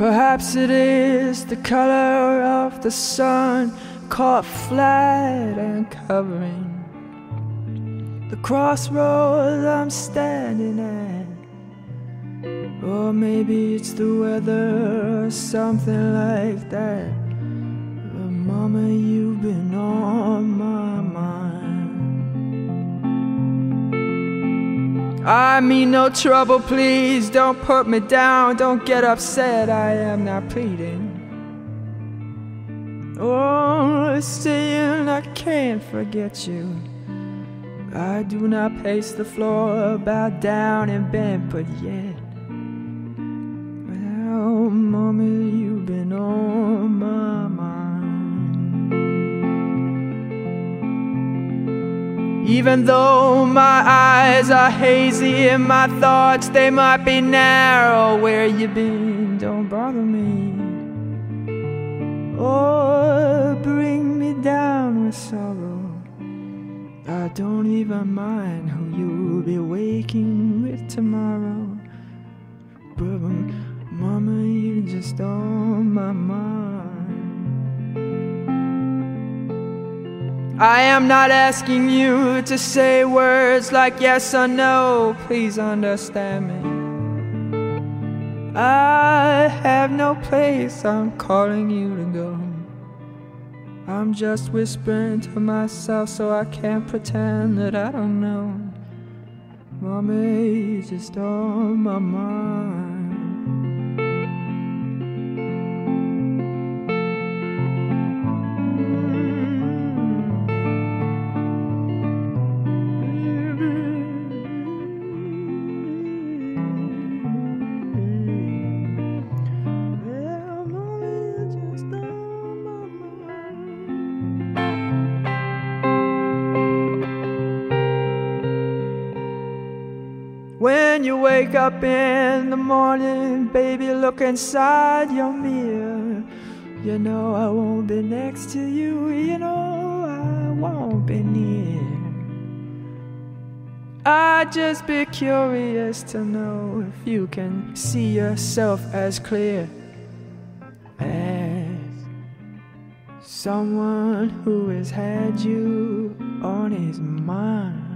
Perhaps it is the color of the sun caught flat and covering the crossroads I'm standing at. Or maybe it's the weather or something like that. But mama, I mean no trouble, please. Don't put me down. Don't get upset. I am not pleading. Oh, still I can't forget you. I do not pace the floor, bow down and bend, but yet. Even though my eyes are hazy and my thoughts they might be narrow, where you been? Don't bother me. Or bring me down with sorrow. I don't even mind who you'll be waking with tomorrow. But mama, you just on I am not asking you to say words like yes or no. Please understand me. I have no place I'm calling you to go. I'm just whispering to myself so I can't pretend that I don't know. Mommy, just on my mind. When you wake up in the morning, baby, look inside your mirror. You know I won't be next to you, you know I won't be near. I'd just be curious to know if you can see yourself as clear as someone who has had you on his mind.